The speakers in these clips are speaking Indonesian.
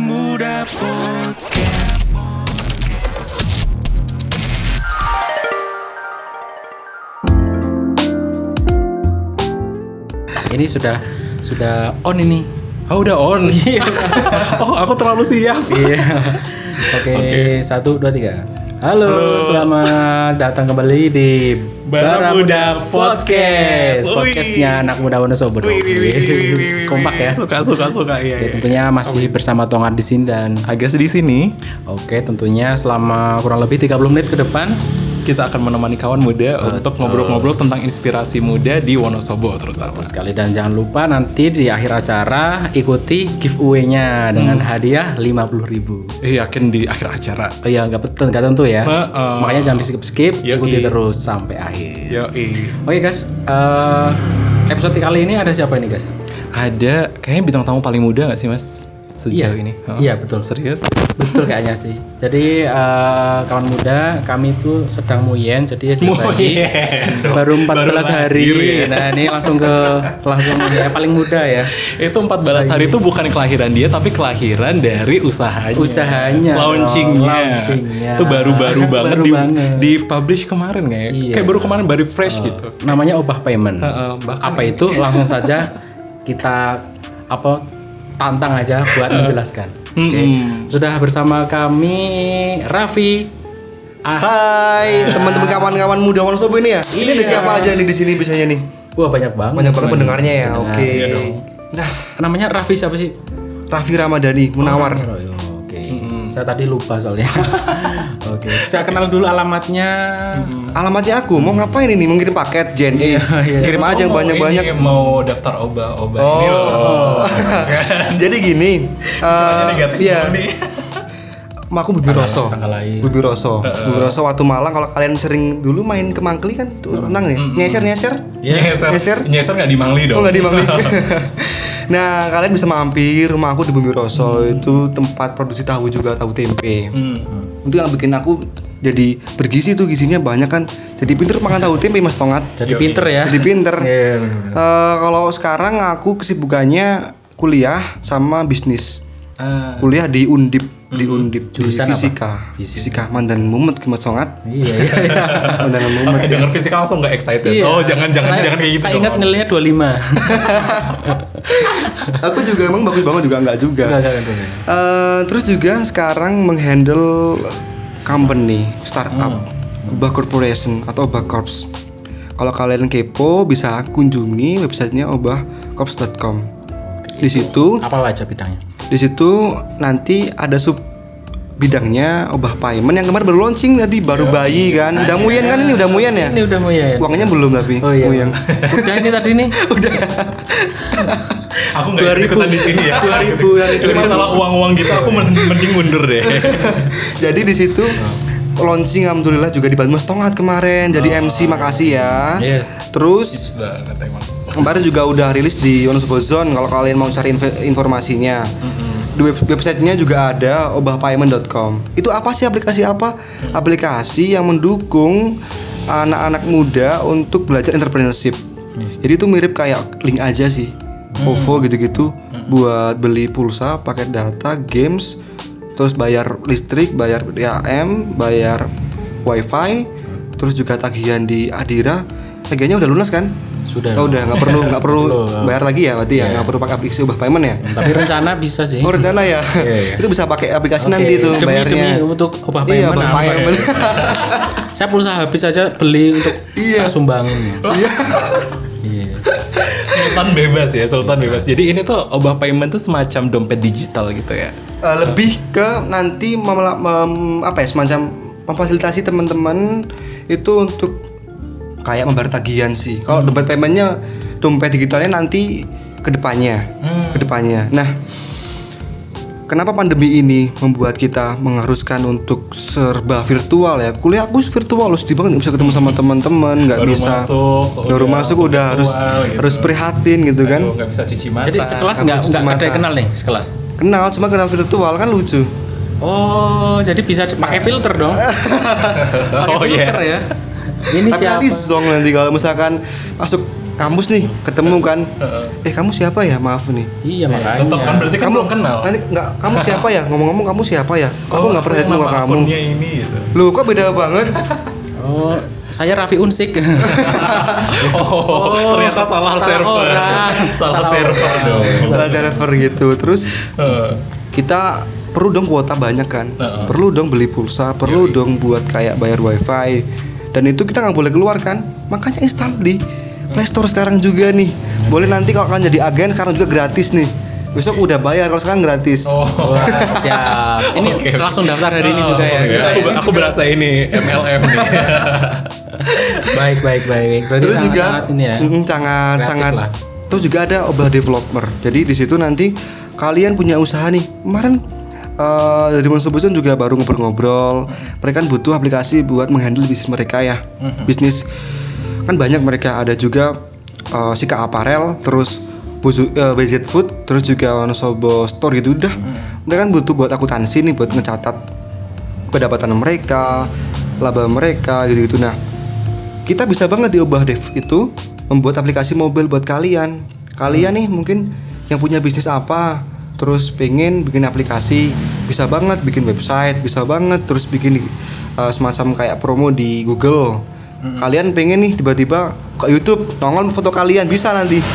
Muda Podcast. Ini sudah sudah on ini. Oh udah on. oh aku terlalu siap. Iya. Oke, satu dua tiga. Halo, Halo. selamat datang kembali di Bara Muda Podcast. Podcastnya anak muda Wonosobo. Kompak ya. Suka suka suka iya. Ya, iya. tentunya masih bersama Tongat di sini dan Agak di sini oke tentunya selama kurang lebih 30 menit ke depan kita akan menemani kawan muda untuk ngobrol-ngobrol tentang inspirasi muda di Wonosobo terutama. Betul sekali dan jangan lupa nanti di akhir acara ikuti giveaway-nya dengan Hmm. hadiah 50.000 ribu. Eh yakin di akhir acara. Oh iya nggak betul nggak tentu ya. Heeh. Makanya jangan di skip skip, Yoi. ikuti terus sampai akhir. Yo Oke guys, eh, episode kali ini ada siapa ini guys? Ada kayaknya bintang tamu paling muda gak sih mas sejauh ini? Heeh. Iya betul, Serius? betul kayaknya sih. Jadi eh, kawan muda kami itu sedang muyen, jadi Muyen. baru 14 Baru hari. ya. Nah ini langsung ke langsung ya paling muda ya. Itu 14 hari itu bukan kelahiran dia tapi kelahiran dari usahanya. Usahanya Launchingnya. launchingnya. Itu baru-baru banget Baru di, banget. di publish kemarin kayak. Iya. Kayak baru kemarin baru fresh gitu. Namanya obah payment. Heeh, bahkan Apa itu? Langsung saja kita apa tantang aja buat menjelaskan. Oke. Sudah bersama kami Raffi. Ah, Hai teman-teman kawan-kawan muda Wonosobo ini ya. Ini ada siapa aja nih di sini biasanya nih? wah banyak banget. Banyak banget pendengarnya ya. Oke. iya dong. Nah, Namanya Raffi siapa sih? Raffi Ramadhani Munawar. Oh, iya, Oke. Saya tadi lupa soalnya. Oke. Saya kenal dulu alamatnya. Alamatnya aku mau ngapain ini? Mau ngirim paket Jen? Iya, iya. Kirim aja yang banyak-banyak. mau daftar obat-obat ini loh. Oh. Jadi gini. eh, negatif Iya. nih. Aku Bibi Roso. Bibi Roso. Bibi Roso waktu Malang kalau kalian sering dulu main ke Mangkli kan tuh renang ya. Nyeser-nyeser. Ya. Nyeser. Nyeser. Nyeser nggak di Mangli dong. Oh nggak di Mangli. nah kalian bisa mampir rumah aku di Bumi Roso itu tempat produksi tahu juga tahu tempe. Hmm. Itu yang bikin aku jadi bergizi tuh gizinya banyak kan. Jadi pinter makan tahu tempe Mas Tongat. Jadi pinter ya. Jadi pinter. Eh, kalau sekarang aku kesibukannya kuliah sama bisnis. Ah, Kuliah di Undip, di Undip di Jurusan apa? fisika. Fisika. Fisika Mandan Mumet Mas Tongat. Iya, iya, iya. Mandan Mumet. Denger fisika langsung nggak excited. Iya. Oh, jangan jangan Saya- jangan kayak gitu. Saya ingat nilainya 25. aku juga emang bagus banget juga enggak juga. Enggak, enggak, enggak. Eh, terus juga sekarang menghandle company startup Obah Corporation atau Obah Corps. Kalau kalian kepo bisa kunjungi websitenya obahcorps.com. Di situ Apa aja bidangnya? Di situ nanti ada sub bidangnya obah payment yang kemarin baru launching tadi baru bayi kan udah muyen kan ini udah muyen ya Ini udah mau ya. uangnya belum tapi Oh iya. muyeng Udah ini tadi nih. Aku nggak ikut ikutan di sini ya. 2000 yang itu. Ini masalah uang-uang gitu aku men- mending mundur deh. jadi di situ launching alhamdulillah juga dibantu Mas Tongat kemarin jadi MC makasih ya Iya. terus banget emang. Kemarin juga udah rilis di Wonosobo Zone kalau kalian mau cari inf- informasinya. Di web websitenya juga ada obahpayment.com itu apa sih aplikasi apa? Aplikasi yang mendukung anak-anak muda untuk belajar entrepreneurship. Jadi itu mirip kayak link aja sih. OVO gitu-gitu buat beli pulsa pakai data games terus bayar listrik bayar DAM bayar wifi terus juga tagihan di Adira. Tagihannya udah lunas kan Sudah. Oh, udah nggak perlu nggak perlu bayar lagi ya berarti ya nggak perlu pakai aplikasi ubah payment ya Tapi rencana bisa sih. oh rencana ya Iya, iya. itu bisa pakai aplikasi Oke, nanti tuh demi, bayarnya Demi untuk obah iya payment ubah apa ya? payment Saya pulsa habis aja beli untuk Iya. sumbangin. iya Iya. Sultan bebas ya, Sultan bebas. Jadi ini tuh obah payment tuh semacam dompet digital gitu ya. Eh, lebih ke nanti mem- mem- apa ya semacam memfasilitasi teman-teman itu untuk kayak membayar tagihan sih kalau dompet paymentnya dompet digitalnya nanti ke depannya ke depannya nah Kenapa pandemi ini membuat kita mengharuskan untuk serba virtual ya? Kuliah aku virtual loh, sedih banget nggak bisa ketemu sama teman-teman, nggak Baru bisa. masuk, baru masuk udah harus virtual gitu. harus prihatin gitu kan? Nggak bisa cuci mata. Jadi sekelas nggak cuci nggak ada kenal nih sekelas. Kenal, cuma kenal virtual kan lucu. Oh, jadi bisa pakai filter dong. Pakai Oh, iya. filter ya. Ini Tapi siapa? nanti zong nanti kalau misalkan masuk kampus nih ketemu kan eh kamu siapa ya maaf nih Iya makanya. Tetap kan berarti kan kamu belum kenal. nanti nggak kamu siapa ya ngomong-ngomong kamu siapa ya aku nggak pernah lihat muka kamu ini gitu. Loh kok beda banget Oh, saya Raffi Unsik. Oh, ternyata salah, salah server. orang. salah, Salah server dong. salah server gitu terus kita perlu dong kuota banyak kan perlu dong beli pulsa perlu dong buat kayak bayar wifi dan itu kita nggak boleh keluar kan makanya install di Play Store sekarang juga nih boleh nanti kalau kalian jadi agen sekarang juga gratis nih besok udah bayar kalau sekarang gratis Oh. Wah, siap. Ini oke. langsung daftar hari ini Oh, juga ya. Aku, aku berasa ini MLM nih. baik, baik, baik. Berarti terus sangat, juga sangat ini ya. sangat sangat lah. terus juga ada obah developer jadi di situ nanti kalian punya usaha nih kemarin eh, dari Monster Boson juga baru ngobrol-ngobrol. Mereka kan butuh aplikasi buat menghandle bisnis mereka ya. Bisnis kan banyak mereka. Ada juga eh, Sika Apparel terus Buzu, eh, BZ Food terus juga Wonosobo Store gitu. Udah. Mereka kan butuh buat akuntansi nih buat ngecatat pendapatan mereka laba mereka gitu-gitu. Nah kita bisa banget diubah dev itu membuat aplikasi mobile buat kalian. Kalian nih mungkin yang punya bisnis apa terus pengen bikin aplikasi bisa banget bikin website bisa banget terus bikin uh, semacam kayak promo di Google kalian pengen nih tiba-tiba ke YouTube nongol foto kalian bisa nanti di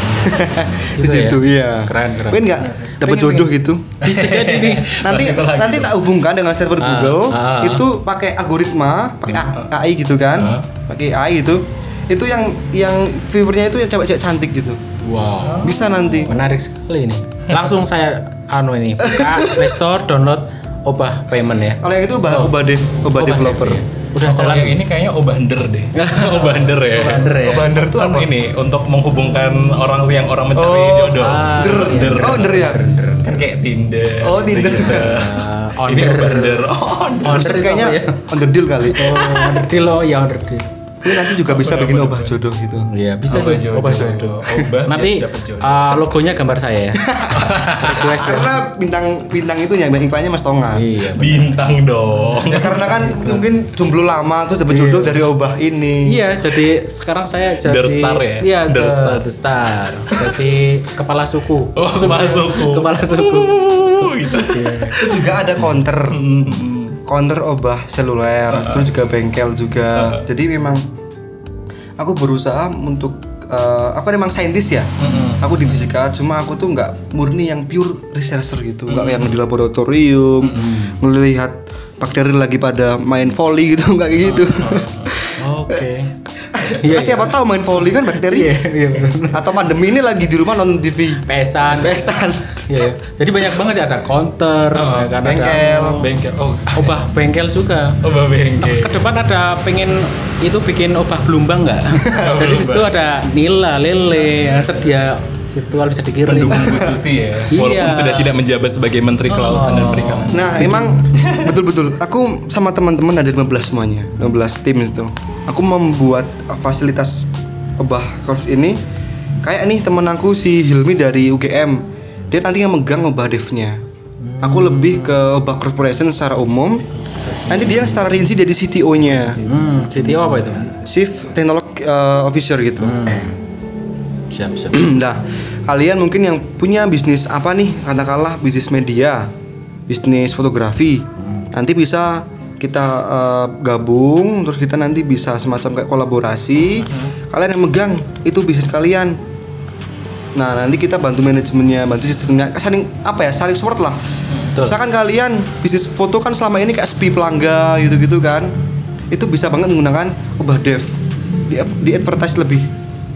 Gitu ya? situ iya Keren, keren. pengen nggak dapat jodoh pengen. gitu Bisa jadi nih. nanti nanti tak hubungkan dengan server Google ah. itu pakai algoritma pakai A- AI gitu kan Ah. pakai AI gitu itu yang yang viewernya itu yang cewek-cewek cantik gitu Wow. bisa nanti Menarik sekali ini. Langsung saya anu ini buka Play Store download Obah Payment ya. kalau yang itu ubah ubah dev ubah Obah developer Dev, ya. Udah Kalau jalan. yang ini kayaknya obander deh. obander ya. Obander ya. Obander tuh apa? ini untuk menghubungkan orang yang orang mencari Oh, jodoh. ah, Der, Der. oh der ya Kan kayak Tinder. Oh, Tinder. gitu. Uh, ini onder. obander. Oh, onder. Onder itu kayaknya ya? on the deal kali Oh, under deal oh ya under deal. Ini nanti juga bisa bikin ubah jodoh gitu Iya, bisa Obah jodoh. Obah jodoh. Obah Nanti jodoh. uh, logonya gambar saya ya. Request ya. karena bintang bintang itu ya iklannya Mas Tonga Iya. Bintang dong. ya karena kan mungkin jomblo lama terus dapat jodoh dari ubah ini Iya, jadi sekarang saya jadi Der Star ya? Iya, Der Der Star. Star. Star. Jadi kepala suku. Oh. Kepala suku. Uh, gitu. terus juga ada counter counter obah seluler terus juga bengkel juga. Jadi memang aku berusaha untuk eh, aku memang saintis ya. Aku di fisika cuma aku tuh nggak murni yang pure researcher gitu. Nggak yang di laboratorium melihat bakteri lagi pada main volley gitu nggak kayak gitu. Oke. Iya, siapa tahu main volley kan bakteri Iya, iya benar. atau pandemi ini lagi di rumah nonton TV Pesan. besan Iya. Jadi banyak banget ya ada counter, ya kan bengkel. ada Bengkel. Oh, obah bengkel juga. obah bengkel. Ke depan ada pengen itu bikin obah belumbang nggak? Jadi di situ ada nila, lele, yang sedia virtual bisa dikirim. Mendukung Bu Susi ya. Walaupun Iya. sudah tidak menjabat sebagai Menteri Kelautan dan Perikanan. Nah, emang betul-betul aku sama teman-teman ada 15 semuanya, 15 tim itu. Aku membuat fasilitas obah course ini kayak nih temen aku si Hilmi dari UGM. Dia nanti yang megang obah devnya. Aku lebih ke obah corporation secara umum. Nanti dia secara rinci jadi CTO-nya, Hmm, CTO apa itu? Chief Technology uh, Officer gitu. Siap, siap. nah, kalian mungkin yang punya bisnis apa nih? Katakanlah bisnis media, bisnis fotografi. Nanti bisa kita eh, gabung, terus kita nanti bisa semacam kayak kolaborasi. Kalian yang megang itu bisnis kalian. Nah, nanti kita bantu manajemennya, bantu sistemnya, saling apa ya? Saling support lah. Betul. Misalkan kalian bisnis foto kan selama ini kayak sepi pelangga gitu-gitu kan. Itu bisa banget menggunakan ubah dev. Di, di advertise lebih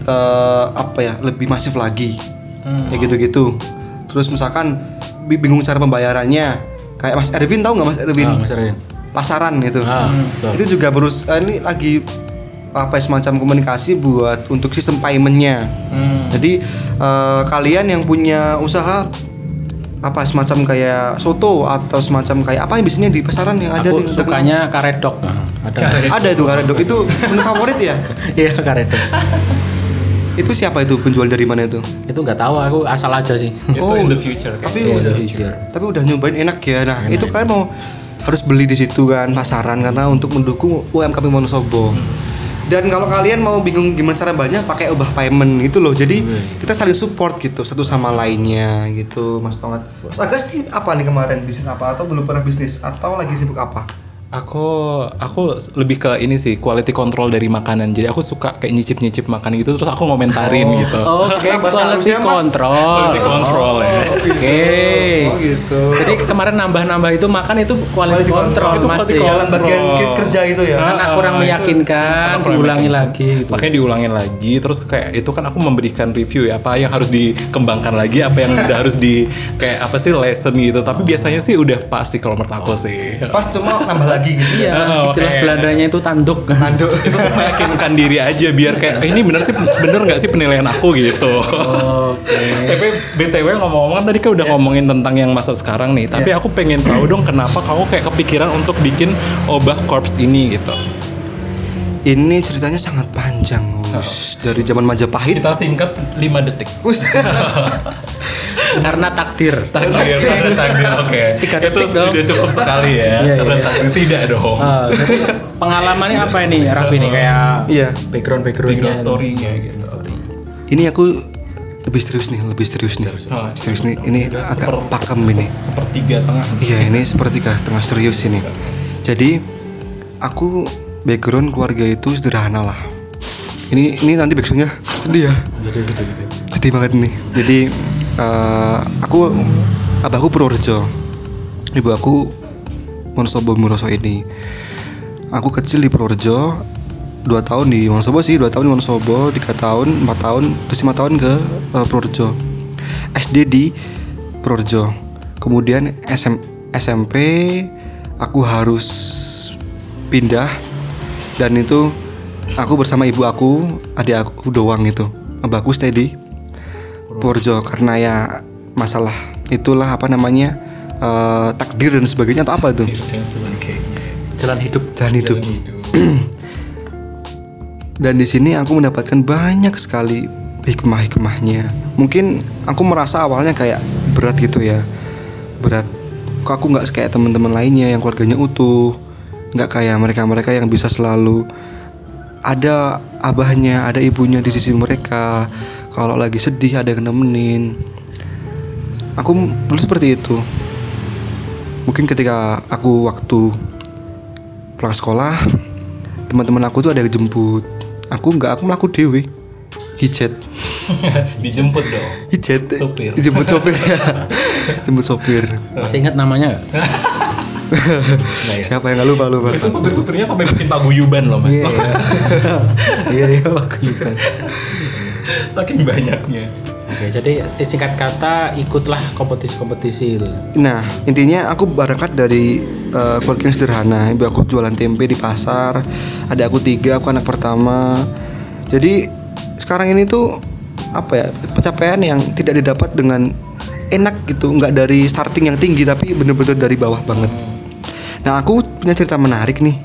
eh, apa ya? Lebih masif lagi. Kayak gitu-gitu. Terus misalkan bi- bingung cara pembayarannya. Kayak Mas Erwin tahu nggak Mas Erwin? Ah, Mas Erwin. Pasaran gitu. Ah, betul. Itu juga berus eh, ini lagi apa ya, semacam komunikasi buat untuk sistem paymentnya. Hmm. Jadi eh, kalian yang punya usaha apa semacam kayak soto atau semacam kayak apa yang biasanya di pasaran yang ada Aku di sukanya karedok. Ah, ada. ada itu karedok itu menu favorit ya Iya, karedok. itu siapa itu penjual dari mana itu Itu nggak tahu, aku asal aja sih. Itu Oh. in the future. tapi Iya, udah jujur. tapi udah nyobain enak ya nah itu kalian mau harus beli di situ kan pasaran karena untuk mendukung UMKM Wonosobo Dan kalau kalian mau bingung gimana cara banyak pakai ubah payment gitu loh. Jadi kita saling support gitu satu sama lainnya gitu Mas Tongat. Mas Agas ini apa nih kemarin bisnis apa atau belum pernah bisnis atau lagi sibuk apa? Aku aku lebih ke ini sih quality control dari makanan. Jadi aku suka kayak nyicip-nyicip makan gitu terus aku ngomentarin gitu. Oke, Karena bahasa quality control. Quality control ya. Oke. Oh gitu. Jadi kemarin nambah-nambah itu makan itu quality, Quality control, ya. control. Dalam bagian kerja itu ya. Karena Ah, kurang itu- meyakinkan, kurang diulangi lagi gitu. Makanya diulangin lagi terus kayak itu kan aku memberikan review ya apa yang harus dikembangkan lagi, apa yang udah harus di kayak apa sih lesson gitu. Tapi biasanya sih udah pasti kalau menurut aku sih. Pas cuma nambah lagi gitu. Iya, Oh, istilah oke. Belandanya itu tanduk. Tanduk. itu tuh meyakinkan diri aja biar kayak "Eh, ini bener sih bener nggak sih penilaian aku gitu. Oke. Tapi btw ngomong-ngomong tadi kan udah ngomongin tentang yang masa sekarang nih. Tapi aku pengen tahu dong kenapa kamu kayak kepikiran untuk bikin obah korps ini gitu. Ini ceritanya sangat panjang, Us. Dari zaman Majapahit. Kita singkat 5 detik. Karena takdir. Takdir, pada takdir. Oke. Tiga Itu dong. sudah cukup sekali ya. Iya, Karena iya. takdir tidak dong. Ah, jadi pengalamannya apa ini, Raffi nih kayak Iya. background backgroundnya. Background story-nya gitu. Ini aku lebih serius nih, lebih serius nih. Serius nih. Ini agak Seper- pakem ini. Sepertiga tengah. Iya, ini seperti tengah serius ini. Jadi aku background keluarga itu sederhana lah. Ini ini nanti backgroundnya sedih ya. Sedih, sedih, sedih. Sedih banget nih. Jadi eh, aku abahku Purworejo. Ibu aku Wonosobo Muroso ini. Aku kecil di Purworejo, dua tahun di Wonosobo sih, dua tahun di Wonosobo, tiga tahun, empat tahun, terus lima tahun ke eh, Purworejo. SD di Purworejo. Kemudian SM, SMP aku harus pindah dan itu aku bersama ibu aku, adik aku doang itu. Abahku stay di Purworejo karena ya masalah itulah apa namanya eh, takdir dan sebagainya atau apa itu Dan sebagainya. Jalan hidup. jalan hidup. Dan di sini aku mendapatkan banyak sekali hikmah-hikmahnya. Mungkin aku merasa awalnya kayak berat gitu ya, berat. Kok aku nggak kayak teman-teman lainnya yang keluarganya utuh, nggak kayak mereka-mereka yang bisa selalu ada abahnya, ada ibunya di sisi mereka. Kalau lagi sedih ada yang nemenin. Aku dulu seperti itu. Mungkin ketika aku waktu pulang sekolah, teman-teman aku tuh ada yang jemput. Aku nggak, aku melaku dewi. Hijet, Dijemput dong. hijet. Sopir. Jemput sopir ya. jemput sopir. Masih ingat namanya? Nah, ya. Siapa yang nggak lupa lupa? Itu supir-supirnya sampai bikin paguyuban loh mas. Iya, iya. Iya, iya, paguyuban. Saking banyaknya. Oke, jadi singkat kata ikutlah kompetisi-kompetisi itu. Nah, intinya aku berangkat dari eh, keluarga yang sederhana. Ibu aku jualan tempe di pasar. Ada aku tiga, aku anak pertama. Jadi sekarang ini tuh apa ya pencapaian yang tidak didapat dengan enak gitu, nggak dari starting yang tinggi tapi bener-bener dari bawah banget. Nah, aku punya cerita menarik nih.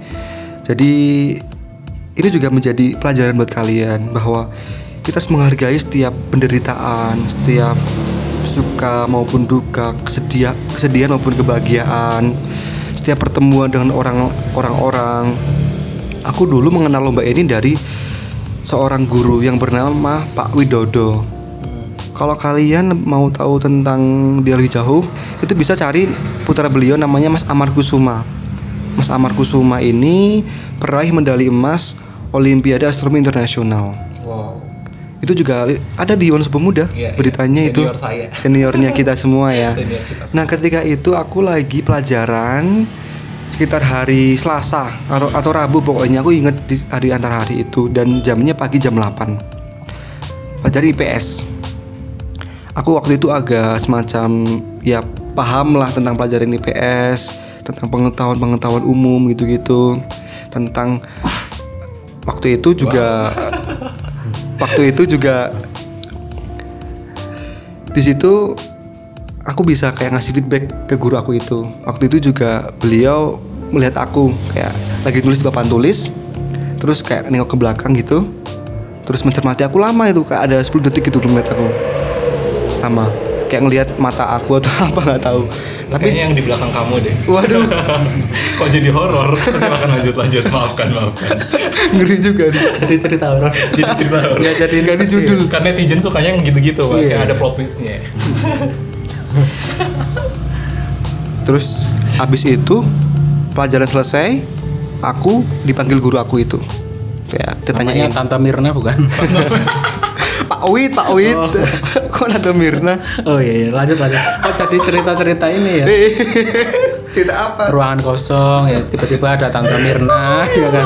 Jadi ini juga menjadi pelajaran buat kalian bahwa kita harus menghargai setiap penderitaan, setiap suka maupun duka, kesedia, kesedihan maupun kebahagiaan, setiap pertemuan dengan orang orang-orang. Aku dulu mengenal lomba ini dari seorang guru yang bernama Pak Widodo. Kalau kalian mau tahu tentang dia lebih jauh, itu bisa cari putra beliau namanya Mas Amar Kusuma. Mas Amar Kusuma ini peraih medali emas Olimpiade Astronomi Internasional. Wow. Itu juga ada di Wonosobo Muda Iya, iya. beritanya itu. Senior saya. Seniornya kita semua ya. Senior kita Nah, ketika itu aku lagi pelajaran sekitar hari Selasa atau, atau Rabu pokoknya aku inget di hari antara hari itu dan jamnya pagi jam 8 pelajaran IPS aku waktu itu agak semacam ya paham lah tentang pelajaran IPS tentang pengetahuan-pengetahuan umum gitu-gitu tentang waktu itu juga waktu itu juga di situ aku bisa kayak ngasih feedback ke guru aku itu. Waktu itu juga beliau melihat aku kayak lagi nulis di papan tulis terus kayak nengok ke belakang gitu terus mencermati aku lama itu kayak ada 10 detik gitu ngeliat aku lama kayak ngelihat mata aku atau apa nggak tahu tapi Kayaknya yang di belakang kamu deh. waduh Kok jadi horor? Silakan lanjut lanjut. Maafkan maafkan. ngeri juga nih Jadi cerita horor. Jadi cerita horor. Ya jadi Ganti judul Kan netizen sukanya yang gitu-gitu mas, Iya. yang ada plot twistnya. terus habis itu pelajaran selesai aku dipanggil guru aku itu ya Namanya ditanyain Tante Mirna bukan? Pak Wit Pak Wit kok Nata Mirna? Oh iya, iya. lanjut lanjut. Oh jadi cerita-cerita ini ya. Eh, tidak apa. Ruangan kosong ya tiba-tiba ada Tante Mirna ya kan.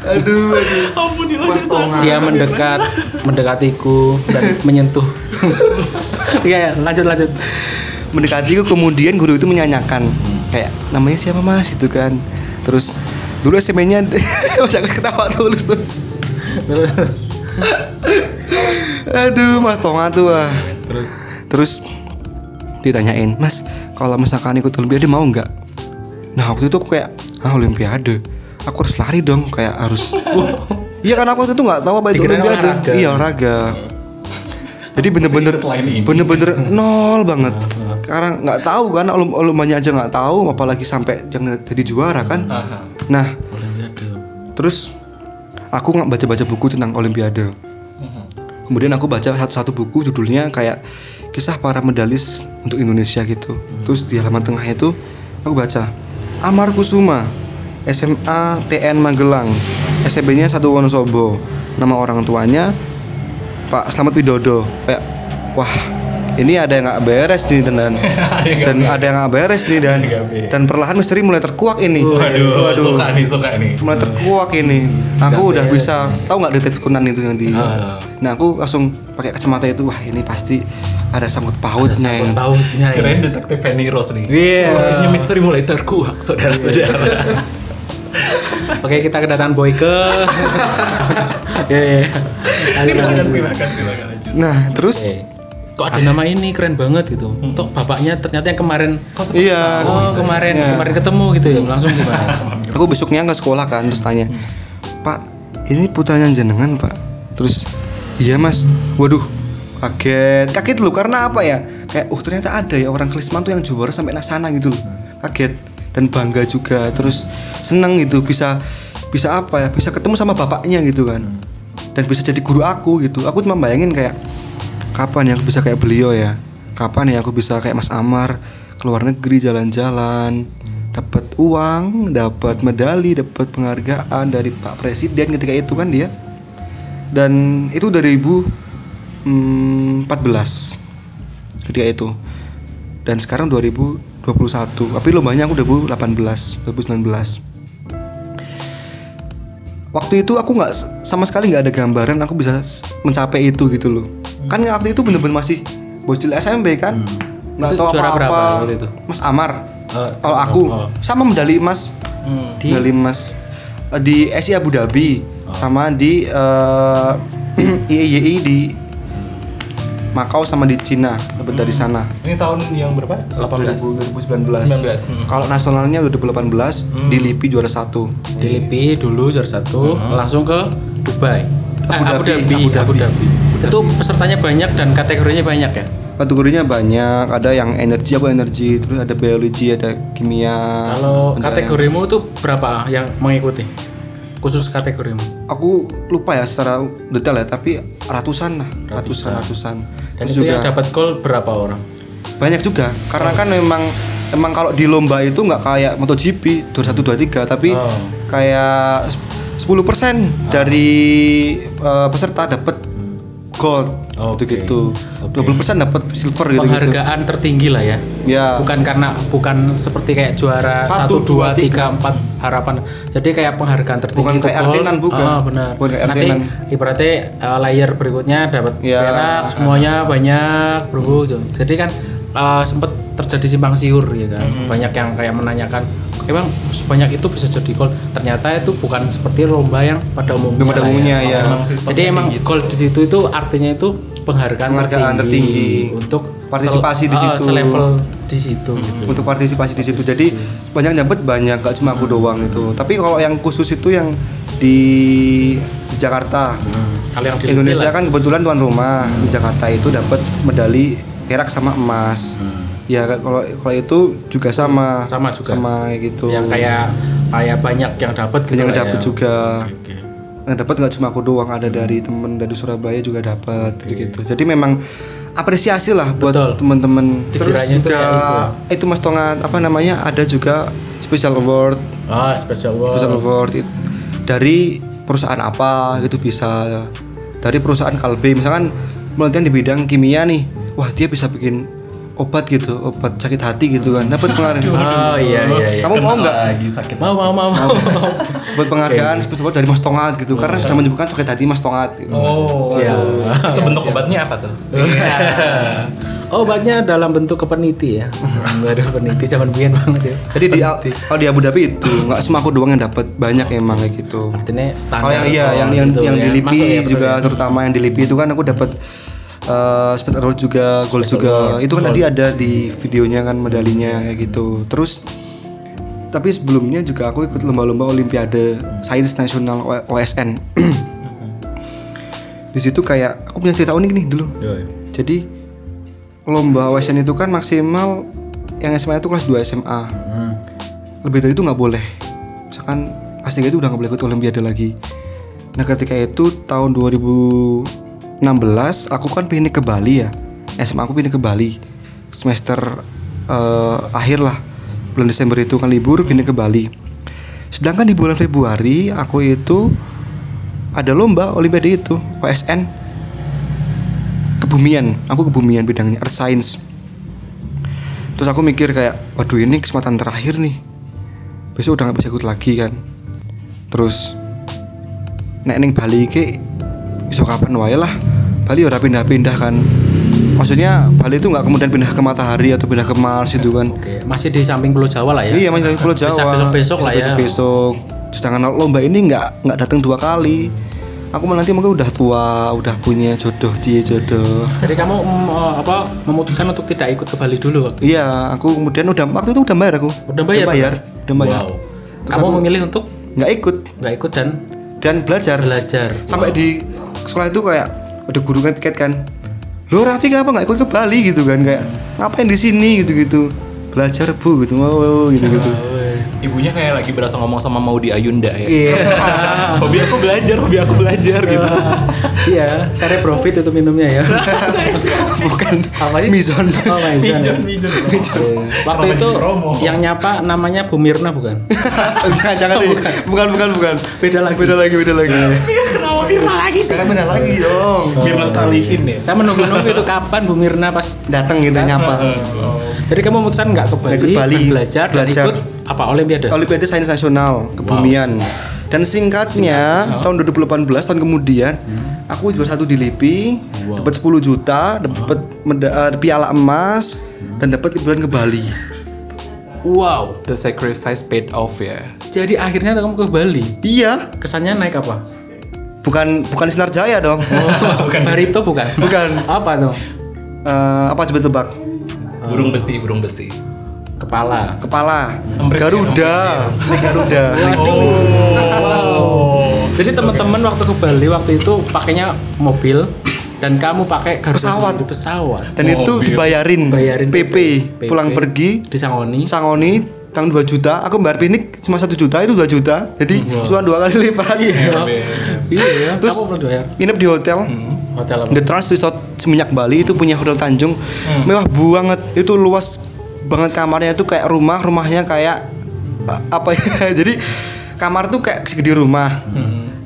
aduh aduh. Ampun Mas Tonga. Dia mendekat mendekatiku dan menyentuh. Iya, ya, lanjut lanjut. mendekatiku kemudian guru itu menyanyikan. Kayak namanya siapa mas? Itu kan. Terus dulu SMP-nya jangan ketawa tulus tuh aduh mas Tonga tuh ah. Terus? Terus ditanyain mas kalau misalkan ikut olimpiade mau nggak? Nah waktu itu aku kayak ah olimpiade? Aku harus lari dong kayak harus iya kan aku waktu itu nggak tahu apa itu olimpiade. olahraga. iya olahraga. Jadi bener-bener bener-bener nol banget. Karena nggak tahu kan olum olumanya aja nggak tahu apalagi sampai jangan jadi juara kan. Nah terus aku nggak baca-baca buku tentang olimpiade. Kemudian aku baca satu-satu buku judulnya kayak kisah para medalis untuk Indonesia gitu. Terus di halaman tengah itu aku baca Amar Kusuma SMA TN Magelang. SMP-nya satu Wonosobo. Nama orang tuanya Pak Slamet Widodo. Kayak wah ini ada yang nggak beres nih dan dan, dan ada yang nggak beres nih dan dan perlahan misteri mulai terkuak ini Waduh, suka nih, suka nih. mulai terkuak ini aku udah bisa tahu nggak detektif Conan itu yang di Ah. nah aku langsung pakai kacamata itu wah ini pasti ada sangkut pautnya yang Pautnya ya. Keren detektif Fanny Rose nih. Iya. Sepertinya misteri mulai terkuak, saudara-saudara. Oke kita kedatangan Boyke. Iya iya. Lanjut, silakan, silakan, silakan nah terus Oke. Kok ada nama ini? Keren banget gitu. Untuk bapaknya ternyata yang kemarin iya. Oh kemarin Iya. kemarin ketemu gitu ya? Langsung gimana? aku besoknya ke sekolah kan terus tanya pak ini putranya jenengan pak? Terus iya mas. Waduh kaget. Kaget lu karena apa ya? Kayak oh ternyata ada ya orang Kelisman tuh yang juara sampai sana gitu loh. Kaget dan bangga juga terus seneng gitu bisa bisa apa ya? Bisa ketemu sama bapaknya gitu kan. Dan bisa jadi guru aku gitu. Aku cuma bayangin kayak kapan ya aku bisa kayak beliau ya? Kapan ya aku bisa kayak Mas Amar? Keluar negeri jalan-jalan dapat uang dapat medali dapat penghargaan dari Pak Presiden ketika itu kan dia. Dan itu 2014 ketika itu. Dan sekarang 2021 tapi lombanya aku 2018 2019 waktu itu aku nggak sama sekali nggak ada gambaran aku bisa mencapai itu gitu loh kan waktu itu bener-bener masih bocil SMP kan? Nggak Itu tahu apa-apa. waktu itu? Mas Amar. Eh, kalau aku oh. sama medali emas. Di- medali emas. Eh, di SI Abu Dhabi. Sama di eh, III di Makau sama di Cina. Dapat dari sana. Ini tahun yang berapa? 18 2019 19, hmm. kalau nasionalnya udah 2018 di LIPI juara satu. Di LIPI dulu juara satu langsung ke Dubai. Eh, Abu, Abu Dhabi, Dhabi, Abu Abu Dhabi. Itu pesertanya banyak dan kategorinya banyak ya. kategorinya banyak ada yang energi aku energi terus ada biologi ada kimia Kalau kategorimu itu berapa yang mengikuti? Khusus kategorimu. yang- aku lupa ya secara detail ya tapi ratusan lah ratusan ratusan Dan Terus itu juga yang dapat gol berapa orang? banyak juga karena kan memang emang kalau di lomba itu nggak kayak MotoGP 21 23 tapi Oh. kayak 10% dari eh, peserta dapat gold Oke. gitu gitu 20% dapat silver gitu gitu Penghargaan tertinggi lah ya. ya Bukan karena bukan seperti kayak juara Satu, 1 dua, 2 3 4 harapan. Jadi kayak penghargaan tertinggi Bukan kayak gol. artinan, bukan. Ah, benar. Bukan kayak Nanti artinan. ibaratnya uh, layer berikutnya dapat Ya. perak, semuanya banyak, Bro. Jadi kan uh, sempat terjadi simpang siur ya kan. Mm-hmm. Banyak yang kayak menanyakan emang sebanyak itu bisa jadi gol. Ternyata itu bukan seperti lomba yang pada umumnya. Pada lah umumnya, ya. Emang sistemnya Jadi emang tinggi. gol di situ itu artinya itu penghargaan, Penghargaan tertinggi. untuk Partisipasi di ah, situ. selevel di situ gitu. untuk partisipasi di situ jadi banyak dapat banyak gak cuma aku doang itu tapi kalau yang khusus itu yang di, di Jakarta. Kalau yang di Indonesia kan kebetulan tuan rumah di Jakarta itu dapat medali perak sama emas. Ya kalau kalau itu juga sama. Hmm. Sama juga. Sama gitu. yang kayak kayak banyak yang dapat gitu yang dapat ya. juga. Oke. Yang dapat nggak cuma aku doang, ada dari temen dari Surabaya juga dapat gitu. Jadi memang apresiasi lah buat Betul. teman-teman. Terus Dikiranya itu juga kayak itu Mas Tonga apa namanya ada juga special award, Ah, special award. special award it- dari perusahaan apa gitu bisa dari perusahaan Kalbe misalkan penelitian di bidang kimia nih, wah dia bisa bikin obat gitu, obat sakit hati gitu kan, dapat penghargaan. Oh iya iya iya. Kamu mau nggak? Lagi sakit. Mau mau mau mau. buat penghargaan special award dari Mas Tongat gitu karena sudah menyebutkan sakit hati Mas Tongat gitu. Oh, Siap. itu bentuk obatnya apa tuh? Oh, obatnya dalam bentuk kepeniti ya. Enggak ada peniti zaman biyen banget ya. Jadi di kalau di Abu Dhabi itu nggak cuma aku doang yang dapat banyak emang kayak gitu. Artinya standar. Kalau yang iya yang yang gitu yang ya. di LIPI ya, juga ya. terutama yang di LIPI itu kan aku dapat eh special award juga gold juga. Itu kan tadi ada di videonya kan medalinya kayak gitu. Terus tapi sebelumnya juga aku ikut lomba-lomba olimpiade sains nasional OSN. di situ kayak aku punya cerita unik nih dulu. Yoi. Jadi lomba OSN itu kan maksimal yang SMA itu kelas 2 SMA. Lebih dari itu nggak boleh. Misalkan kelas 3 itu udah nggak boleh ikut olimpiade lagi. Nah ketika itu tahun 2016 aku kan pindah ke Bali ya. SMA aku pindah ke Bali. Semester eh, akhir lah. Bulan Desember itu kan libur pindah ke Bali. Sedangkan di bulan Februari aku itu ada lomba olimpiade itu OSN kebumian. Aku kebumian bidangnya earth science. Terus aku mikir kayak waduh ini kesempatan terakhir nih. Besok udah nggak bisa ikut lagi kan. Terus nek ning Bali ke besok kapan wae lah Bali udah pindah-pindah kan maksudnya Bali itu nggak kemudian pindah ke matahari atau pindah ke Mars itu kan Oke, masih di samping Pulau Jawa lah ya. Iya masih Pulau Jawa. Bisa besok-besok lah ya. Besok. Sedangkan lomba ini nggak nggak datang dua kali. Aku nanti mungkin udah tua, udah punya jodoh, cie jodoh. Jadi kamu mm, eh, apa memutuskan untuk tidak ikut ke Bali dulu waktu Iya, aku kemudian udah waktu itu udah bayar aku. Udah bayar, Udah bayar. Udah bayar. Wow. Kamu memilih untuk Nggak ikut nggak ikut dan dan belajar. belajar. Sampai di sekolah itu kayak ada guru kan piket kan. Lo Raffi kenapa nggak ikut ke Bali gitu kan kayak ngapain di sini gitu gitu belajar bu gitu mau gitu gitu Ibunya kayak lagi berasa ngomong sama mau di Ayunda ya. Iya. hobi aku belajar, hobi aku belajar gitu. iya, sare profit itu minumnya ya. bukan Apa sih? mizon Oh, Maizan. Mijon, mijon. Waktu itu yang nyapa namanya Bu Mirna bukan? jangan jangan deh. bukan bukan bukan Beda lagi. beda lagi beda lagi Kenapa Mirna lagi sih? beda lagi dong Mirna Salihin ya. Saya menunggu-nunggu itu kapan Bu Mirna pas datang gitu nyapa Jadi kamu memutuskan nggak ke Bali, Ikut Bali, dan belajar, belajar. dan ikut apa Olimpiade? Olimpiade Sains Nasional kebumian dan singkatnya tahun 2018 tahun kemudian aku juara satu di LIPI dapat 10 juta dapat eh, piala emas dan dapat liburan ke Bali Wow. The sacrifice paid off ya. Jadi akhirnya kamu ke Bali. iya Kesannya naik apa? Bukan bukan sinar jaya dong. Oh, Barito bukan? Bukan. Apa tuh? Eh, apa coba tebak? Burung besi, burung besi. Kepala. kepala. Ya, Garuda. naik Garuda. Jadi teman-teman waktu ke Bali waktu itu pakainya mobil dan kamu pakai Garuda Pesawat. sendiri, pesawat. dan itu Mobil. dibayarin. Bayarin PP, pulang pergi. Di Sangoni. Sangoni tahun 2 juta. Aku bayar pinik cuma satu juta itu 2 juta. Jadi cuma dua kali lipat. Iya. Iya. Ya. Terus- nginep di hotel. Hotel apa? The Trans Resort Seminyak Bali itu punya hotel Tanjung. Hmm. mewah banget. Itu luas banget kamarnya. Itu kayak rumah rumahnya kayak apa ya? Jadi kamar tuh kayak segede rumah.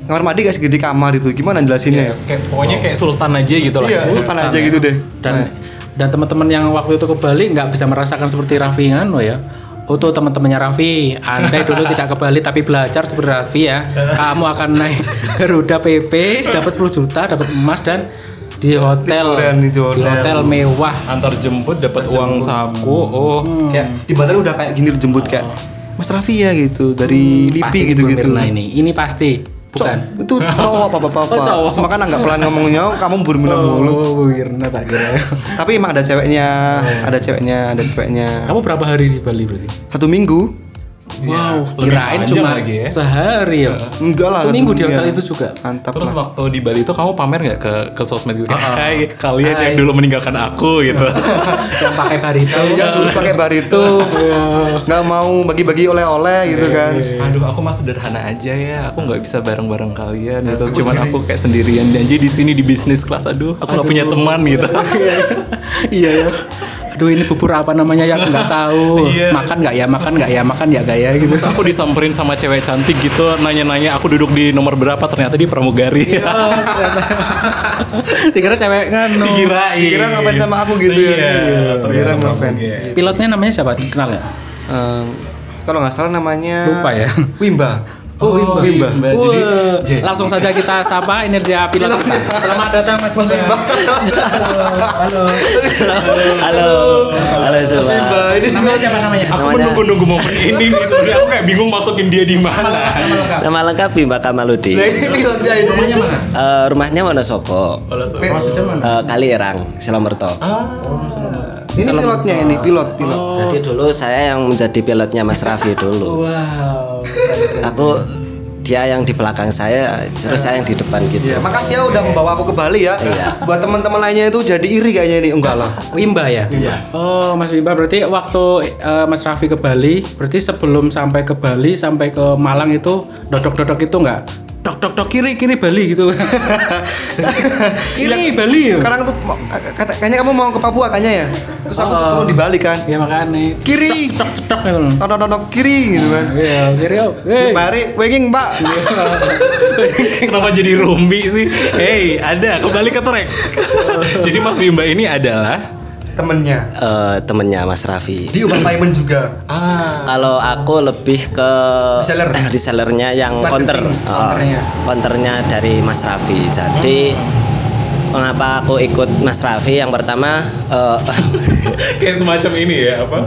Kamar mandi kayak segede kamar itu. Gimana jelasinnya ya? Kayak pokoknya kayak sultan aja gitu lah. iya sultan aja gitu deh. Dan Nah, dan teman-teman yang waktu itu ke Bali nggak bisa merasakan seperti Raffi lo ya. Oh tuh teman-temannya Raffi, andai dulu tidak ke Bali tapi belajar seperti Raffi ya, kamu akan naik Garuda PP, dapat 10 juta, dapat emas dan di hotel, Liburan di hotel. hotel mewah. Antar jemput dapat uang saku. Oh, kayak di bandara udah kayak gini dijemput kayak Mas Raffi ya gitu dari Hmm, LIPI gitu gitu ini, ini pasti bukan. Cowok, itu cowok apa apa apa Oh, cowok. cuma kan agak pelan ngomongnya kamu berminat mulu Oh, Bu Mirna tak kira. tapi emang ada ceweknya ada ceweknya ada ceweknya Kamu berapa hari di Bali berarti? satu minggu Wow, lebih kirain cuma lagi ya. sehari ya. Enggak lah. Satu minggu di hotel itu juga. Mantap Terus lah. waktu di Bali itu kamu pamer nggak ke ke sosmed gitu? Ah, ah. Hai kalian Hai. yang dulu meninggalkan aku gitu. Yang pakai barito. Yang dulu pakai barito, nggak mau bagi-bagi oleh-oleh gitu kan. Aduh aku mah sederhana aja ya. Aku nggak bisa bareng-bareng kalian gitu. Cuman aku kayak sendirian janji di sini di bisnis kelas. Aduh, aku nggak punya teman gitu. iya ya. Aduh ini bubur apa namanya yang nggak tahu. Iya. Makan nggak ya, makan nggak ya, makan ya gaya gitu. Terus aku disamperin sama cewek cantik gitu, nanya-nanya aku duduk di nomor berapa, ternyata di pramugari. Ternyata. Dikira cewek kan. no. Dikirain. Dikira ngapain sama aku gitu ya. Iya, Dikira ternyata ngefan. pramugari. Pilotnya namanya siapa? Kenal ya? Ehm, kalau nggak salah namanya Lupa ya. Wimba. Oh, Wimba. Wimba. Mbak, jadi Wah, jadi- langsung saja kita sapa pilot kita. Selamat datang Mas Wimba. Halo. Halo, halo Mas semua. Wimba ini Namanya siapa namanya? Aku Namanya- menunggu-nunggu momen ini nih sebenarnya aku kayak bingung masukin dia di mana. Nama lengkap. Nama lengkap Bimba Kamaludi. Ini pilotnya. Rumahnya mana? Eh, rumahnya Wonosobo, Maksudnya mana? Eh, Kalirang, Silomerto. Ini pilotnya ini pilot pilot. Jadi dulu saya yang menjadi pilotnya Mas Raffi dulu. Wow. Aku dia yang di belakang saya, terus saya yang di depan gitu. Ya, makasih ya udah membawa aku ke Bali ya. Iya. Buat teman-teman lainnya itu jadi iri kayaknya ini enggak lah. Wimba ya? Iya. Oh, Mas Wimba berarti waktu eh, Mas Raffi ke Bali, berarti sebelum sampai ke Bali sampai ke Malang itu dodok-dodok itu enggak? Dok dok dok kiri kiri Bali gitu. kiri Bali ya? Sekarang tuh kata, kayaknya kamu mau ke Papua kayaknya ya. Terus aku tuh turun di Bali kan. Ya makanya. Kiri. Cetok cetok gitu loh. Tonton-tonton kiri gitu kan. Iya, kiri. oh. Hey. Mari, wenging mbak. Kenapa jadi rumbi sih? Hey, ada kembali ke track. jadi Mas Bimba ini adalah Temennya. Eh, temennya Mas Raffi. Di Ubah Payment juga. ah Kalau aku lebih ke Reseller. resellernya yang counter, Marketing, Eh, counternya. counternya dari Mas Raffi. Jadi mengapa aku ikut Mas Raffi? Yang pertama, eh, kayak semacam ini ya apa?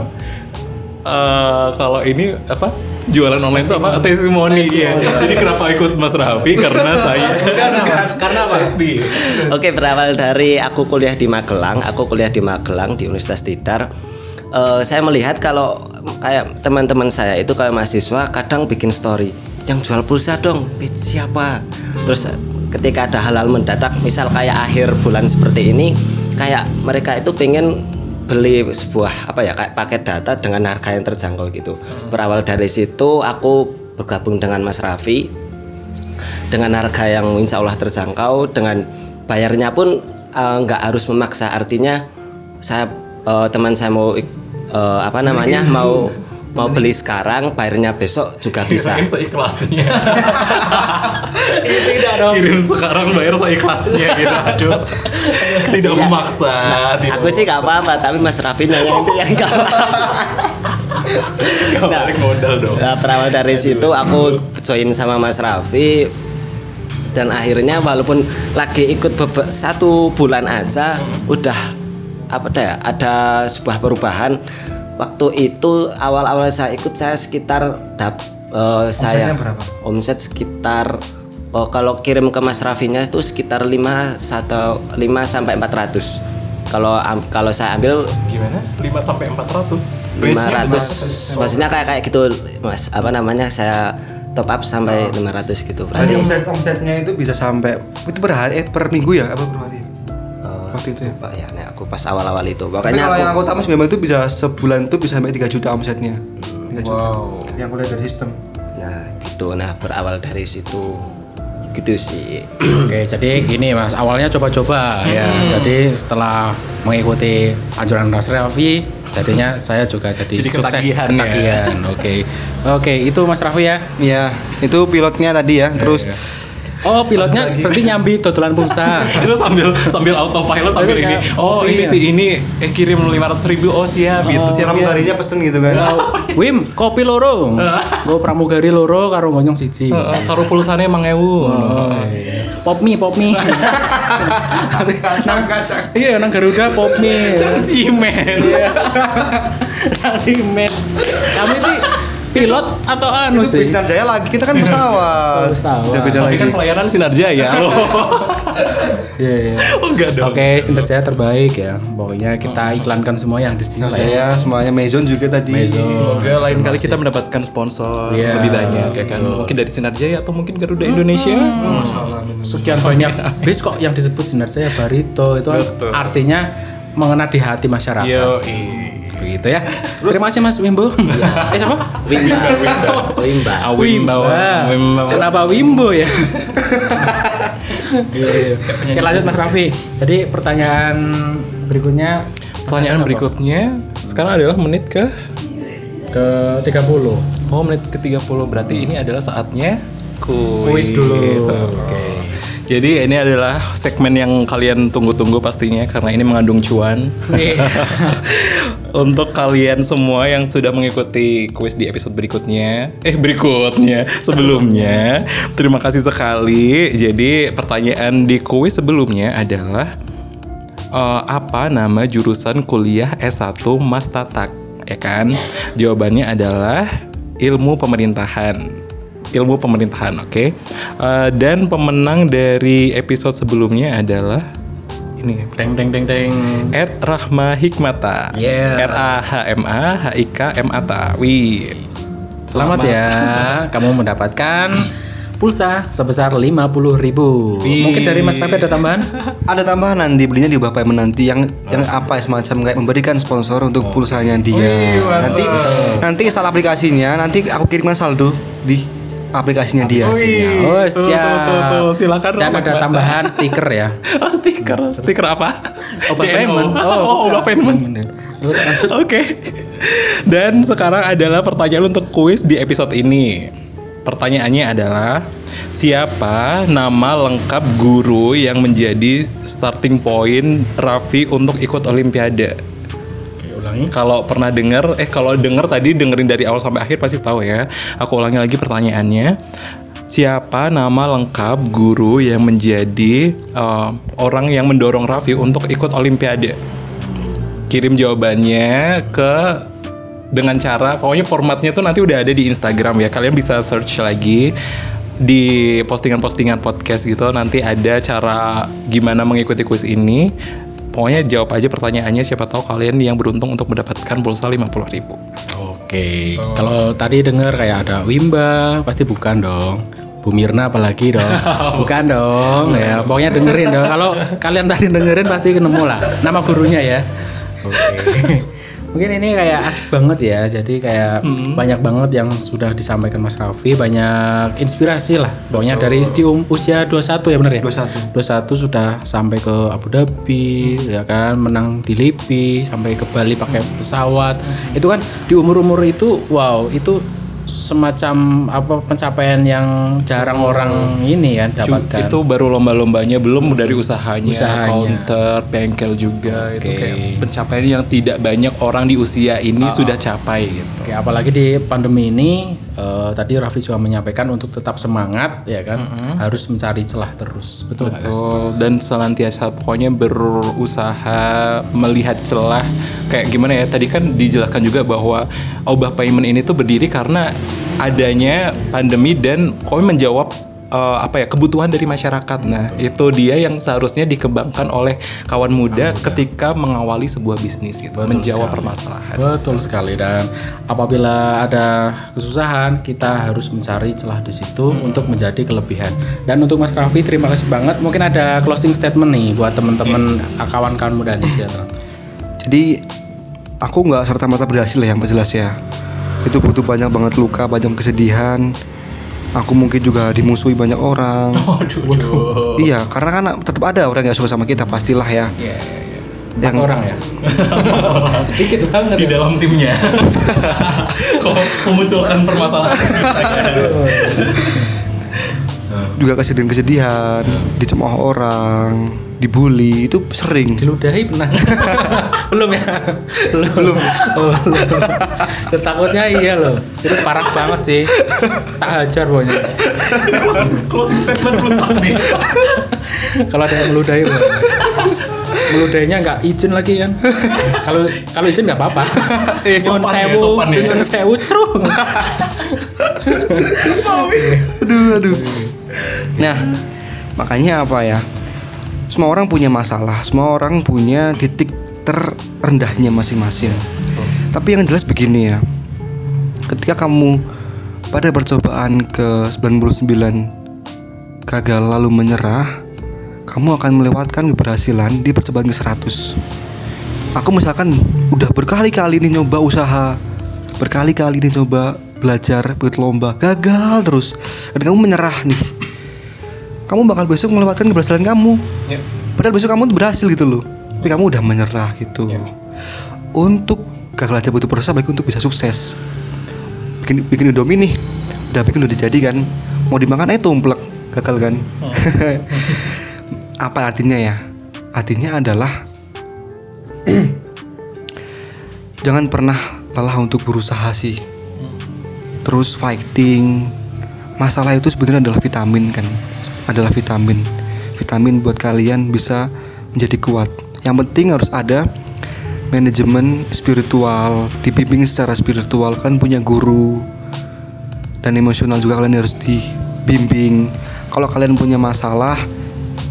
Eh kalau ini apa? Jualan online itu apa? Testimoni ya. Jadi kenapa ikut Mas Raffi? Karena saya Karena? Karena apa? Pasti. Oke, berawal dari aku kuliah di Magelang, aku kuliah di Magelang di Universitas Tidar. Eh, saya melihat kalau kayak teman-teman saya itu kayak mahasiswa kadang bikin story yang jual pulsa dong, siapa? Terus ketika ada hal-hal mendadak, misal kayak akhir bulan seperti ini, kayak mereka itu pengen beli sebuah apa ya kayak paket data dengan harga yang terjangkau gitu. Berawal dari situ aku bergabung dengan Mas Raffi dengan harga yang insya Allah terjangkau dengan bayarnya pun eh, nggak harus memaksa artinya saya eh, teman saya mau eh, apa namanya mau mau beli sekarang bayarnya besok juga bisa seikhlasnya. Tidak dong. Kirim sekarang bayar seikhlasnya gitu. Aduh. Tidak memaksa. tidak aku sih nggak apa-apa tapi Mas Raffi nanya itu yang nggak apa-apa Gak balik modal dong. Nah, berawal dari situ aku join sama Mas Raffi dan akhirnya walaupun lagi ikut satu bulan aja udah apa ya, ada sebuah perubahan waktu itu awal-awal saya ikut saya sekitar dap eh, saya berapa? omset sekitar oh, kalau kirim ke Mas Raffinya itu sekitar 5 atau 5 sampai 400 kalau am- kalau saya ambil Gimana? 5 sampai 400. Ratio 500 maksudnya kayak kayak gitu mas apa namanya saya top up sampai 500 gitu Berarti berarti omset omsetnya itu bisa sampai itu per hari eh per minggu ya apa per hari? Waktu itu ya. Pak ya nek aku pas awal-awal itu Tapi makanya kalau aku, yang aku tahu Mas memang itu bisa sebulan itu bisa sampai 3 juta omsetnya. 3 juta. Yang aku lihat dari sistem. nah gitu nah berawal dari situ gitu sih Oke, jadi gini Mas, awalnya coba-coba ya. Jadi setelah mengikuti anjuran Mas Raffi, jadinya saya juga jadi, Jadi sukses ketagihan ya. ketagihan. Oke. Oke, itu Mas Raffi ya. Iya, itu pilotnya tadi ya. Terus Oh, pilotnya berarti nyambi dodolan pulsa. itu sambil sambil autopilot sambil ini kayak, oh oh, ini iya. sih ini eh, kirim 500 ribu oh siap gitu siap ya pramugarinya pesen gitu kan. Wim, kopi loro. Gue pramugari loro karo gonyong siji. Heeh, karo pulsanya emang ewu Pop mie, pop mie. Kacang kacang. Iya, nang Garuda pop mie. cimen Saksi men. Kami itu pilot atau anu Itu sih? Sinar Jaya lagi kita kan pesawat. Oh, pesawat. Udah beda Tapi lagi. kan pelayanan Sinar Jaya loh. Iya, iya. oh enggak dong. Oke, Sinar Jaya terbaik ya. Pokoknya kita iklankan semua yang di sini Sinar lah ya. Jaya semuanya Maison juga tadi. Maison. Semoga lain kali kita mendapatkan sponsor Iya, lebih banyak ya kan. Mungkin dari Sinar Jaya atau mungkin Garuda Indonesia. Sekian banyak bis kok yang disebut Sinar Jaya Barito itu kan Betul. artinya mengena di hati masyarakat. Yo, Begitu ya. Terima kasih Mas Wimbo. eh siapa? Wimba. Wimba. Ah, Wimba. Wimba. Kenapa Wimbo ya? Iya, iya. Oke lanjut Mas Raffi. Jadi pertanyaan berikutnya Pertanyaan berikutnya sekarang adalah menit ke ke 30. Oh menit ke-30 berarti ini adalah saatnya kuis. Kuis dulu. Oke. Jadi ini adalah segmen yang kalian tunggu-tunggu pastinya karena ini mengandung cuan. Iya. Untuk kalian semua yang sudah mengikuti kuis di episode berikutnya, eh berikutnya sebelumnya, terima kasih sekali. Jadi pertanyaan di kuis sebelumnya adalah eh, apa nama jurusan kuliah S1 Mas Tatak? Ya kan? Jawabannya adalah ilmu pemerintahan. Ilmu pemerintahan, oke. Eh, dan pemenang dari episode sebelumnya adalah ini Deng deng deng deng. Ed Rahma Hikmata. Yeah. R A H M A H I K M A T A. Wih. Selamat ya, kamu mendapatkan pulsa sebesar 50.000 ribu. Mungkin dari Mas Raffi ada tambahan? Ada tambahan nanti belinya di Bapak menanti yang yang apa semacam kayak memberikan sponsor untuk pulsanya dia. nanti nanti install aplikasinya, nanti aku kirimkan saldo di aplikasinya dia. Oh siap. tuh, tuh, tuh. Silakan, Dan ada Bata. tambahan stiker ya. Oh, stiker. Stiker apa? Obat DNO. payment. Oh, obat payment. Oke. Dan sekarang adalah pertanyaan untuk kuis di episode ini. Pertanyaannya adalah siapa nama lengkap guru yang menjadi starting point Raffi untuk ikut Olimpiade? Ulangi. Kalau pernah dengar, eh kalau denger tadi dengerin dari awal sampai akhir pasti tahu ya. Aku ulangi lagi pertanyaannya. Siapa nama lengkap guru yang menjadi eh, orang yang mendorong Raffi untuk ikut Olimpiade? Kirim jawabannya ke dengan cara pokoknya formatnya tuh nanti udah ada di Instagram ya. Kalian bisa search lagi di postingan-postingan podcast gitu nanti ada cara gimana mengikuti kuis ini. Pokoknya jawab aja pertanyaannya siapa tahu kalian yang beruntung untuk mendapatkan pulsa 50.000 ribu. Oke, kalau tadi dengar kayak ada Wimba, pasti bukan dong. Bu Mirna apalagi dong. Bukan dong ya. Pokoknya dengerin dong. Kalau kalian tadi dengerin pasti ketemu lah nama gurunya ya. Oke. Mungkin ini kayak asik banget ya. Jadi kayak banyak banget yang sudah disampaikan Mas Raffi, banyak inspirasi lah. Pokoknya dari di um- usia 21 ya bener ya? 21. 21 sudah sampai ke Abu Dhabi ya kan menang di Lipi sampai ke Bali pakai pesawat itu kan di umur-umur itu wow itu semacam apa pencapaian yang jarang orang ini ya dapatkan Itu baru lomba-lombanya belum dari usahanya, Usahanya. counter, bengkel juga itu kayak pencapaian yang tidak banyak orang di usia ini sudah capai gitu. Oke, apalagi di pandemi ini eh, tadi Raffi juga menyampaikan untuk tetap semangat ya kan? Harus mencari celah terus. Betul? Betul. Dan senantiasa pokoknya berusaha melihat celah. Kayak gimana ya? Tadi kan dijelaskan juga bahwa Obah Payment ini tuh berdiri karena adanya pandemi dan kami menjawab eh, apa ya kebutuhan dari masyarakat. Nah, itu dia yang seharusnya dikembangkan oleh kawan muda ketika mengawali sebuah bisnis gitu, menjawab permasalahan. Betul sekali dan apabila ada kesusahan kita harus mencari celah di situ untuk menjadi kelebihan. Dan untuk Mas Raffi terima kasih banget. Mungkin ada closing statement nih buat teman-teman kawan-kawan muda nih silakan. Jadi aku nggak serta merta berhasil ya yang jelas ya. Itu butuh banyak banget luka, banyak kesedihan. Aku mungkin juga dimusuhi banyak orang. Iya, karena kan tetap ada orang yang suka sama kita pastilah ya. Empat orang ya. Sedikit banget. di dalam timnya. Kok memunculkan permasalahan? Juga kesedihan-kesedihan, dicemooh orang, dibully itu sering. Diludahi pernah? belum ya? Belum. belum. Oh, belum. Takutnya iya loh. Itu parah banget sih. Tak hajar pokoknya. Closing statement rusak nih. Kalau ada yang meludahi meludainya nggak izin lagi kan kalau kalau izin nggak apa-apa Nyuwun sopan ya, sewu sopan ya. sewu aduh aduh nah makanya apa ya semua orang punya masalah semua orang punya titik terendahnya masing-masing. Tapi yang jelas begini ya ketika kamu pada percobaan ke 99 gagal lalu menyerah kamu akan melewatkan keberhasilan di percobaan ke 100 aku misalkan udah berkali-kali nih nyoba usaha berkali-kali nih coba belajar ikut lomba gagal terus. Dan kamu menyerah nih kamu bakal besok melewatkan keberhasilan kamu. Padahal besok kamu tuh berhasil gitu loh. Tapi kamu udah menyerah gitu. Untuk gagal aja butuh proses baik untuk bisa sukses. Bikin bikin indomie nih udah bikin udah jadi kan. Mau dimakan eh tumplek gagal kan. Apa artinya ya? Artinya adalah jangan pernah lelah untuk berusaha sih. Terus fighting masalah itu sebenarnya adalah vitamin kan? Adalah vitamin. Vitamin buat kalian bisa menjadi kuat. Yang penting harus ada manajemen spiritual dibimbing secara spiritual. Kan punya guru dan emosional juga kalian harus dibimbing. Kalau kalian punya masalah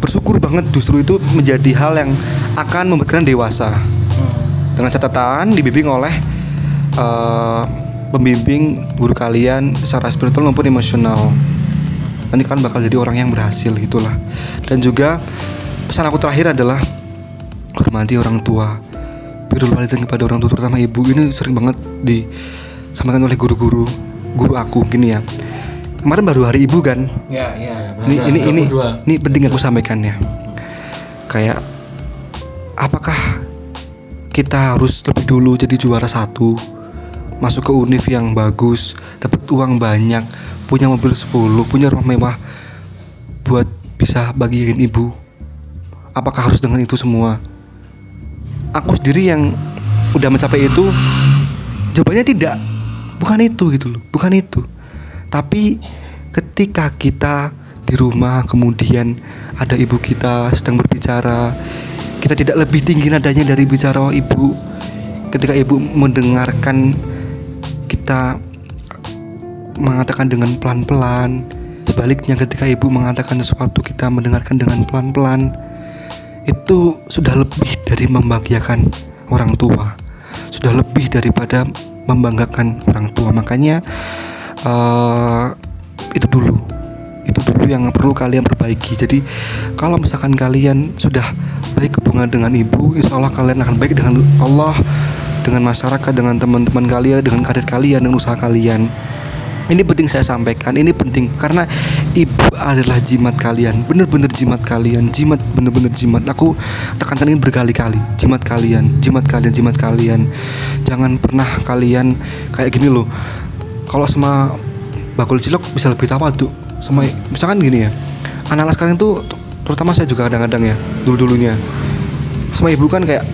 bersyukur banget justru itu menjadi hal yang akan membuat kalian dewasa dengan catatan dibimbing oleh eh, pembimbing guru kalian secara spiritual maupun emosional. Nanti kalian bakal jadi orang yang berhasil gitulah. Dan juga pesan aku terakhir adalah hormati orang tua. Birrul walidain kepada orang tua terutama ibu. Ini sering banget disampaikan oleh guru-guru guru aku gini ya. Kemarin baru hari ibu kan? Ya ya ini ini ini ini penting aku sampaikan ya. Kayak apakah kita harus lebih dulu jadi juara satu masuk ke univ yang bagus dapat uang banyak punya mobil 10 punya rumah mewah buat bisa bagiin ibu. Apakah harus dengan itu semua? Aku sendiri yang udah mencapai itu jawabannya tidak. Bukan itu gitu loh bukan itu. Tapi ketika kita di rumah kemudian ada ibu kita sedang berbicara kita tidak lebih tinggi nadanya dari bicara ibu. Ketika ibu mendengarkan kita mengatakan dengan pelan-pelan. Sebaliknya ketika ibu mengatakan sesuatu kita mendengarkan dengan pelan-pelan itu sudah lebih dari membahagiakan orang tua. Sudah lebih daripada membanggakan orang tua. Makanya eh, itu dulu. Itu dulu yang perlu kalian perbaiki. Jadi kalau misalkan kalian sudah baik hubungan dengan ibu insya Allah kalian akan baik dengan Allah dengan masyarakat dengan teman-teman kalian dengan karir kalian dan usaha kalian. Ini penting saya sampaikan ini penting karena ibu adalah jimat kalian bener-bener jimat kalian jimat bener-bener jimat. Aku tekankan ini berkali-kali jimat kalian jimat kalian jimat kalian. Jangan pernah kalian kayak gini loh. Kalau sama bakul cilok bisa lebih tuh. Sama misalkan gini ya anak-anak sekarang tuh terutama saya juga kadang-kadang ya dulu-dulunya. Sama ibu kan kayak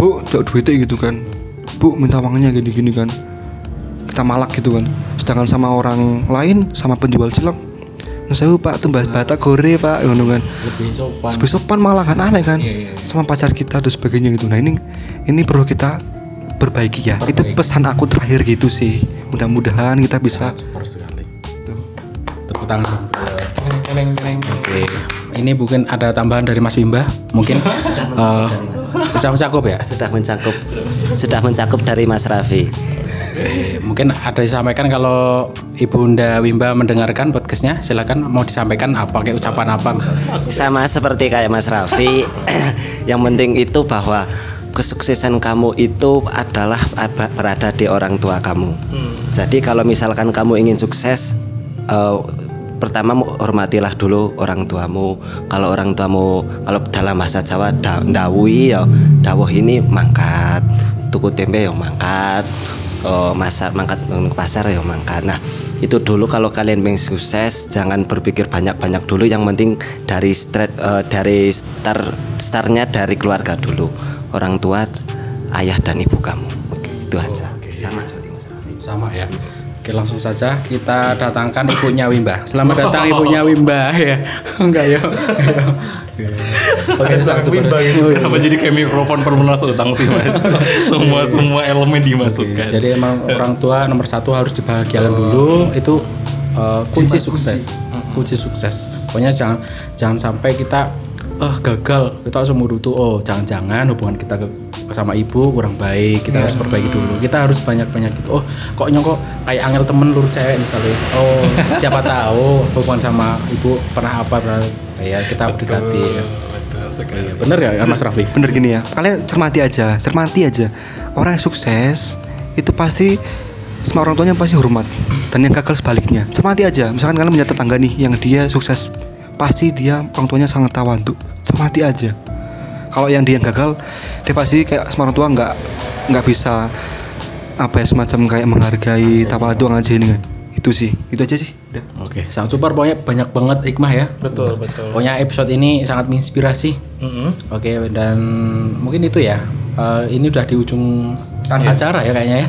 bu jauh duitnya gitu kan bu minta uangnya gini-gini kan. Kita malak gitu kan. Sedangkan sama orang lain sama penjual cilok Nah, saya pak tuh bahas bata gore pak ngono kan. Lebih sopan. Lebih sopan malah kan aneh kan. Sama pacar kita dan sebagainya gitu. Nah ini ini perlu kita perbaiki ya. Itu pesan aku terakhir gitu sih. Mudah-mudahan kita bisa super sekali Tuh. tepuk tangan. Ini mungkin ada tambahan dari Mas Bimba mungkin. Eh, sudah mencakup ya? Sudah mencakup. Sudah mencakup dari Mas Raffi. Oke, mungkin ada disampaikan kalau Ibunda Wimba mendengarkan podcastnya silakan mau disampaikan apa kayak ucapan apa misalnya. Sama seperti kayak Mas Raffi yang penting itu bahwa kesuksesan kamu itu adalah ada- berada di orang tua kamu. Jadi kalau misalkan kamu ingin sukses eh, pertama hormatilah dulu orang tuamu kalau orang tuamu kalau dalam bahasa Jawa da, ndawuhi ya dawuh ini mangkat tuku tempe ya mangkat Oh, masak mangkat nang pasar ya mangkat. Nah, itu dulu kalau kalian pengen sukses jangan berpikir banyak-banyak dulu yang penting dari start eh, dari start startnya dari keluarga dulu. Orang tua, ayah dan ibu kamu. Oke, itu aja. Sama Mas Raffi. sama ya Oke langsung saja kita datangkan ibunya Wimba. Selamat datang ibunya Wimba ya. Enggak ya. Oke, sangat super. Bimba gitu. Kenapa jadi kayak mikrofon perlunas utang sih mas? semua semua elemen dimasukkan. Jadi emang orang tua nomor satu harus dibahagiakan dulu itu uh, kunci sukses, kunci sukses. Pokoknya jangan jangan sampai kita ah gagal kita langsung merutu oh jangan-jangan hubungan kita ke sama ibu kurang baik kita harus perbaiki dulu kita harus banyak-banyak gitu oh kok nyokok kayak angel temen lur cewek misalnya oh siapa tahu hubungan sama ibu pernah apa pernah ya kita berdekati ya. Iya, bener ya Mas Raffi Bener gini ya, kalian cermati aja, cermati aja. Orang yang sukses itu pasti semua orang tuanya pasti hormat dan yang gagal sebaliknya. Cermati aja. Misalkan kalian punya tetangga nih yang dia sukses, pasti dia orang tuanya sangat tawaduk. Cermati aja. Kalau yang dia yang gagal, dia pasti kayak semua orang tua nggak nggak bisa apa ya semacam kayak menghargai tawaduk aja ini kan. Itu sih, itu aja sih. Udah. Oke, sangat super pokoknya banyak banget hikmah ya. Betul betul. Pokoknya episode ini sangat menginspirasi. Oke, dan mungkin itu ya. Eh, ini udah di ujung acara ya kayaknya ya.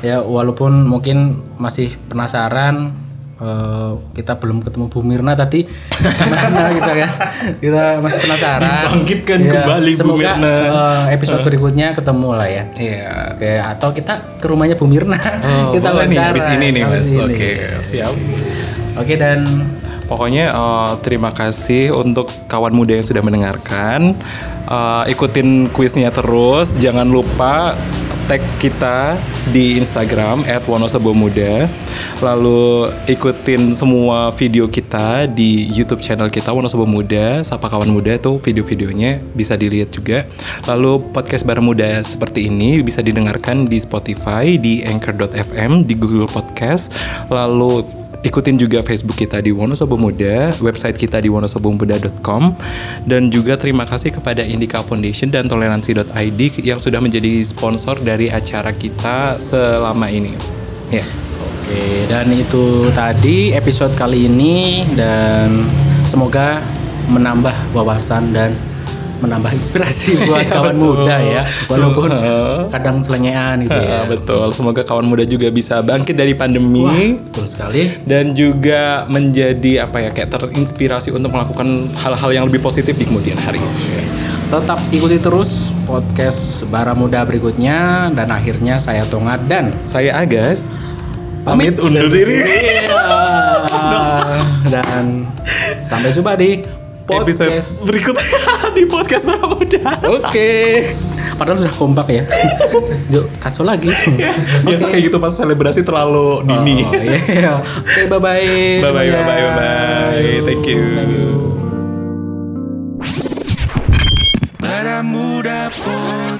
Ya walaupun mungkin masih penasaran eh, kita belum ketemu Bu Mirna tadi gimana kita kan kita masih penasaran Dibangkitkan Ya, kembali Bu semoga Mirna. eh, episode berikutnya ketemu lah ya Iya. Oke, atau kita ke rumahnya Bu Mirna Oh, kita boleh nih, wawancara. habis ini nih, Mas. Oke, siap. Oke dan Pokoknya eh, terima kasih untuk kawan muda yang sudah mendengarkan. Eh, ikutin kuisnya terus. Jangan lupa tag kita di Instagram @wonosobomuda. Lalu ikutin semua video kita di YouTube channel kita Wonosobo Muda. Sapa kawan muda tuh video-videonya bisa dilihat juga. Lalu podcast bareng muda seperti ini bisa didengarkan di Spotify, di Anchor.fm, di Google Podcast. Lalu Ikutin juga Facebook kita di Wonosobo Muda, website kita di wonosobomuda.com dan juga terima kasih kepada Indika Foundation dan toleransi.id yang sudah menjadi sponsor dari acara kita selama ini. Ya. Oke, dan itu tadi episode kali ini dan semoga menambah wawasan dan menambah inspirasi buat kawan betul. muda ya, walaupun kadang selengean gitu ya. Betul. Semoga kawan muda juga bisa bangkit dari pandemi. Wah, betul sekali. dan juga menjadi apa ya kayak terinspirasi untuk melakukan hal-hal yang lebih positif di kemudian hari. Tetap ikuti terus podcast Bara Muda berikutnya dan akhirnya saya Tongat dan Saya Agas pamit undur diri. dan sampai jumpa di podcast Episode berikutnya di podcast para muda. Oke. Padahal sudah kompak ya. Yuk, kacau lagi. Biasa kayak gitu pas selebrasi terlalu dini. Oh, iya. Oke, bye bye. Bye bye bye. Thank you. Para Muda Podcast